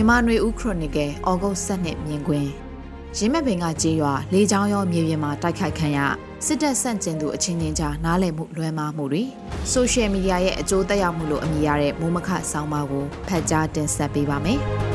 မြမနွေဦးခရိုနီကယ်ဩဂုတ်7နှစ်မြင်ကွင်းရင်းမဲ့ပင်ကကြေးရွာလေချောင်းရောမြေပြင်မှာတိုက်ခိုက်ခံရစစ်တပ်ဆန့်ကျင်သူအချင်းချင်းကြားနားလည်မှုလွဲမှားမှုတွေဆိုရှယ်မီဒီယာရဲ့အကျိုးသက်ရောက်မှုလို့အမည်ရတဲ့မိုးမခဆောင်းပါးကိုဖတ်ကြားတင်ဆက်ပေးပါမယ်။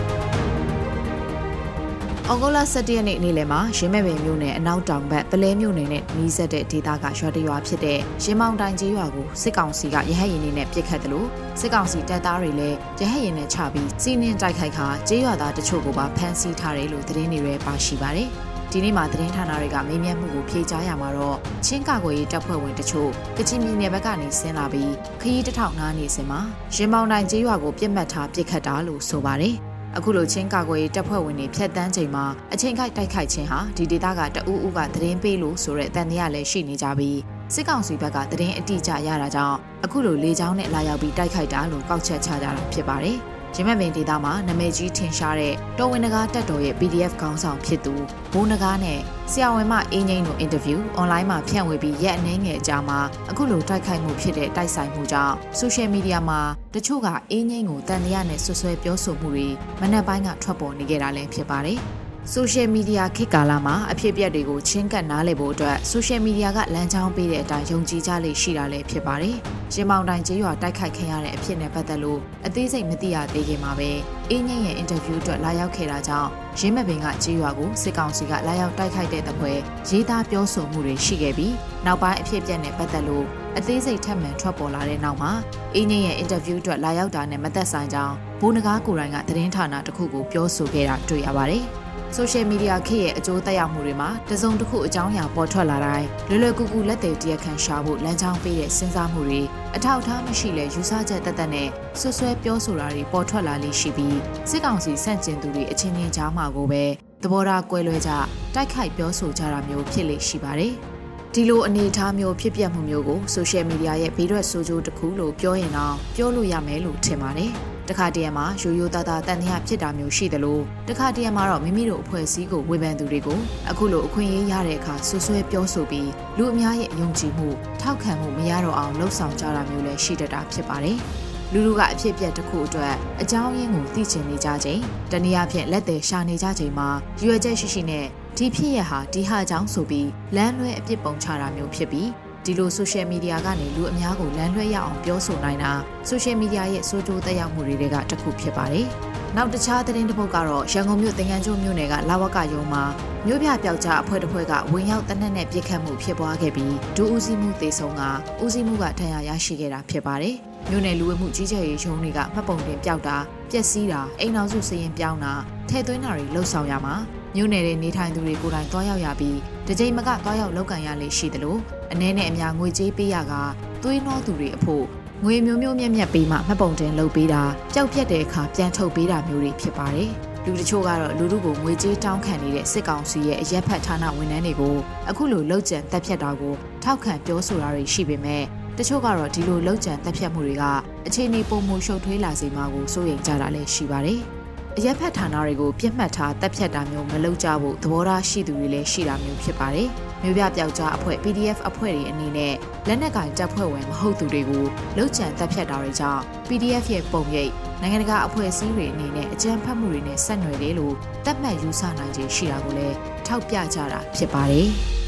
အော်ဂိုလာ17ရက်နေ့နေ့လယ်မှာရင်းမဲ့ပင်မြို့နယ်အနောက်တောင်ဘက်ပလဲမြို့နယ်နဲ့နီးစပ်တဲ့ဒေသကရွာတရွာဖြစ်တဲ့ရင်းမောင်တိုင်ကျေးရွာကိုစစ်ကောင်စီကရဟတ်ရင်တွေနဲ့ပစ်ခတ်တယ်လို့စစ်ကောင်စီတပ်သားတွေလည်းရဟတ်ရင်နဲ့ချပြီးစီးနင်းတိုက်ခိုက်ခါကျေးရွာသားတချို့ကိုပါဖမ်းဆီးထားတယ်လို့သတင်းတွေရဲပါရှိပါတယ်။ဒီနေ့မှာသတင်းဌာနတွေကမေးမြန်းမှုကိုဖြေကြားရမှာတော့ချင်းကာကွယ်ရေးတပ်ဖွဲ့ဝင်တချို့ကချင်ပြည်နယ်ဘက်ကနေဆင်းလာပြီးခရီးတစ်ထောင်နားနေစင်မှာရင်မောင်တိုင်ကျေးရွာကိုပြစ်မှတ်ထားပစ်ခတ်တာလို့ဆိုပါတယ်။ အခုလိုချင်းကာကွယ်ရေးတပ်ဖွဲ့ဝင်တွေဖျက်တမ်းချိန်မှာအချိန်ခိုက်တိုက်ခိုက်ခြင်းဟာဒီဒေသကတအူးဦးကသတင်းပေးလို့ဆိုတဲ့တန်တရားလည်းရှိနေကြပြီးစစ်ကောင်စီဘက်ကသတင်းအတိအကျရတာကြောင့်အခုလိုလေကြောင်းနဲ့လာရောက်ပြီးတိုက်ခိုက်တာလို့ကောက်ချက်ချကြတာဖြစ်ပါတယ်။ ရမက်ပင်ဒေသမှာနာမည်ကြီးထင်ရှားတဲ့တော်ဝင်နဂါတက်တော်ရဲ့ PDF ခေါင်းဆောင်ဖြစ်သူဘိုးနဂါနဲ့ဆရာဝန်မအင်းငိမ့်တို့အင်တာဗျူးအွန်လိုင်းမှာဖြန့်ဝေပြီးရက်အနည်းငယ်အကြာမှာအခုလိုတိုက်ခိုက်မှုဖြစ်တဲ့တိုက်ဆိုင်မှုကြောင့်ဆိုရှယ်မီဒီယာမှာတချို့ကအင်းငိမ့်ကိုတန်တရားနဲ့ဆွဆွဲပြောဆိုမှုတွေမနက်ပိုင်းကထွက်ပေါ်နေကြတာလည်းဖြစ်ပါတယ်။ ဆိုရှယ်မီဒီယာခေတ်ကာလမှာအဖြစ်အပျက်တွေကိုချင်းကပ်နားလည်ဖို့အတွက်ဆိုရှယ်မီဒီယာကလမ်းကြောင်းပေးတဲ့အတိုင်းယုံကြည်ကြလေရှိတာလည်းဖြစ်ပါတယ်။ရှင်မောင်တိုင်ကျေးရွာတိုက်ခိုက်ခံရတဲ့အဖြစ်နဲ့ပတ်သက်လို့အသေးစိတ်မသိရသေးခင်မှာပဲအင်းငိမ့်ရဲ့အင်တာဗျူးအတွက်လာရောက်ခဲ့တာကြောင့်ရင်းမပင်ကကျေးရွာကိုစစ်ကောင်စီကလာရောက်တိုက်ခိုက်တဲ့တပွဲရေးသားပြောဆိုမှုတွေရှိခဲ့ပြီးနောက်ပိုင်းအဖြစ်အပျက်နဲ့ပတ်သက်လို့အသေးစိတ်ထပ်မံထွက်ပေါ်လာတဲ့နောက်မှာအင်းငိမ့်ရဲ့အင်တာဗျူးအတွက်လာရောက်တာနဲ့မသက်ဆိုင်ကြောင်းဘိုးနဂါကိုယ်တိုင်ကသတင်းဌာနတစ်ခုကိုပြောဆိုခဲ့တာတွေ့ရပါတယ်။ ဆိုရှယ်မီဒီယာခေတ်ရဲ့အကျိုးသက်ရောက်မှုတွေမှာတစုံတစ်ခုအကြောင်းအရာပေါ်ထွက်လာတိုင်းလွယ်လွယ်ကူကူလက်သေးတရက်ခံရှာဖို့လမ်းကြောင်းပေးတဲ့စဉ်းစားမှုတွေအထောက်အထားမရှိလဲယူဆချက်တက်တက်နဲ့ဆွဆွဲပြောဆိုတာတွေပေါ်ထွက်လာလိမ့်ရှိပြီးစစ်ကောင်စီဆန့်ကျင်သူတွေအချင်းချင်းကြားမှာကိုပဲသဘောထားကွဲလွဲကြတိုက်ခိုက်ပြောဆိုကြတာမျိုးဖြစ်လိမ့်ရှိပါတယ်ဒီလိုအနေအထားမျိုးဖြစ်ပျက်မှုမျိုးကိုဆိုရှယ်မီဒီယာရဲ့ဘေးရွက်ဆိုးကျိုးတစ်ခုလို့ပြောရင်တော့ပြောလို့ရမယ်လို့ထင်ပါတယ်။ တခါတရံမှာရိုးရိုးသားသားတန်တရားဖြစ်တာမျိုးရှိတယ်လို့တခါတရံမှာတော့မိမိတို့အဖွဲ့အစည်းကိုဝေဖန်သူတွေကိုအခုလိုအခွင့်အရေးရတဲ့အခါဆွဆွဲပြောဆိုပြီးလူအများရဲ့ယုံကြည်မှုထောက်ခံမှုမရတော့အောင်လှုံ့ဆော်ကြတာမျိုးလည်းရှိတတ်တာဖြစ်ပါတယ်လူလူကအဖြစ်ပြက်တစ်ခုအတွက်အကြောင်းရင်းကိုသိချင်နေကြချိန်တနည်းအားဖြင့်လက်သေးရှာနေကြချိန်မှာရွယ်ချက်ရှိရှိနဲ့ဒီဖြစ်ရဟာဒီဟာကြောင့်ဆိုပြီးလမ်းလွဲအပြစ်ပုံချတာမျိုးဖြစ်ပြီး ဒီလိုဆိုရှယ်မီဒီယာကနေလူအများကိုလမ်းလွှဲရအောင်ပြောဆိုနိုင်တာဆိုရှယ်မီဒီယာရဲ့စိုးကျိုးသက်ရောက်မှုတွေကတစ်ခုဖြစ်ပါတယ်။နောက်တခြားသတင်းတစ်ပုဒ်ကတော့ရန်ကုန်မြို့သင်္ကန်းကျွန်းမြို့နယ်ကလာဝကရုံမှာမြို့ပြပျောက်ကြားအဖွဲ့တစ်ဖွဲ့ကဝင်ရောက်တနက်နဲ့ပြစ်ခတ်မှုဖြစ်ပွားခဲ့ပြီးဒူးဦးစီးမှုသေဆုံးကဦးစီးမှုကထဏ်ရရရှိခဲ့တာဖြစ်ပါတယ်။မြို့နယ်လူဝမှုကြီးကြပ်ရေးရုံးတွေကမှတ်ပုံတင်ပျောက်တာပျက်စီးတာအိမ်အောင်စုစည်ရင်ပြောင်းတာထဲသွင်းတာတွေလှုပ်ဆောင်ရမှာ မြို့နယ်တွေနေထိုင်သူတွေကိုယ်တိုင်တွားရောက်ရပြီးတကြိမ်မကတွားရောက်လောက်ကန်ရလေရှိသလိုအနည်းနဲ့အများငွေကြေးပေးရကသွေးနှောသူတွေအဖို့ငွေမျိုးမျိုးမြက်မြက်ပေးမှမှတ်ပုံတင်လုပ်ပေးတာကြောက်ပြက်တဲ့အခါပြန်ထုတ်ပေးတာမျိုးတွေဖြစ်ပါတယ်လူတချို့ကတော့လူလူကိုငွေကြေးတောင်းခံနေတဲ့စစ်ကောင်စီရဲ့အရက်ဖက်ဌာနဝန်ထမ်းတွေကိုအခုလိုလှုပ်ကြံတက်ဖြတ်တာကိုထောက်ခံပြောဆိုတာတွေရှိပေမဲ့တချို့ကတော့ဒီလိုလှုပ်ကြံတက်ဖြတ်မှုတွေကအခြေအနေပုံမှုရှုပ်ထွေးလာစေမှာကိုစိုးရိမ်ကြတာလည်းရှိပါတယ်။ အရက်ဖက်ဌာနတွေကိုပြစ်မှတ်ထားတပ်ဖြတ်တာမျိုးမလုပ်ကြဖို့သဘောထားရှိသူတွေလည်းရှိတာမျိုးဖြစ်ပါတယ်။မြို့ပြပျောက်ကြားအဖွဲ့ PDF အဖွဲ့တွေအနေနဲ့လက်နက်ကင်တပ်ဖွဲ့ဝင်မဟုတ်သူတွေကိုလှုပ်ချံတပ်ဖြတ်တာတွေကြောင့် PDF ရဲ့ပုံရိပ်နိုင်ငံတကာအဖွဲ့အစည်းတွေအနေနဲ့အကြမ်းဖက်မှုတွေနဲ့ဆက်နွယ်တယ်လို့သတ်မှတ်ယူဆနိုင်ခြင်းရှိတာကိုလည်းထောက်ပြကြတာဖြစ်ပါတယ်။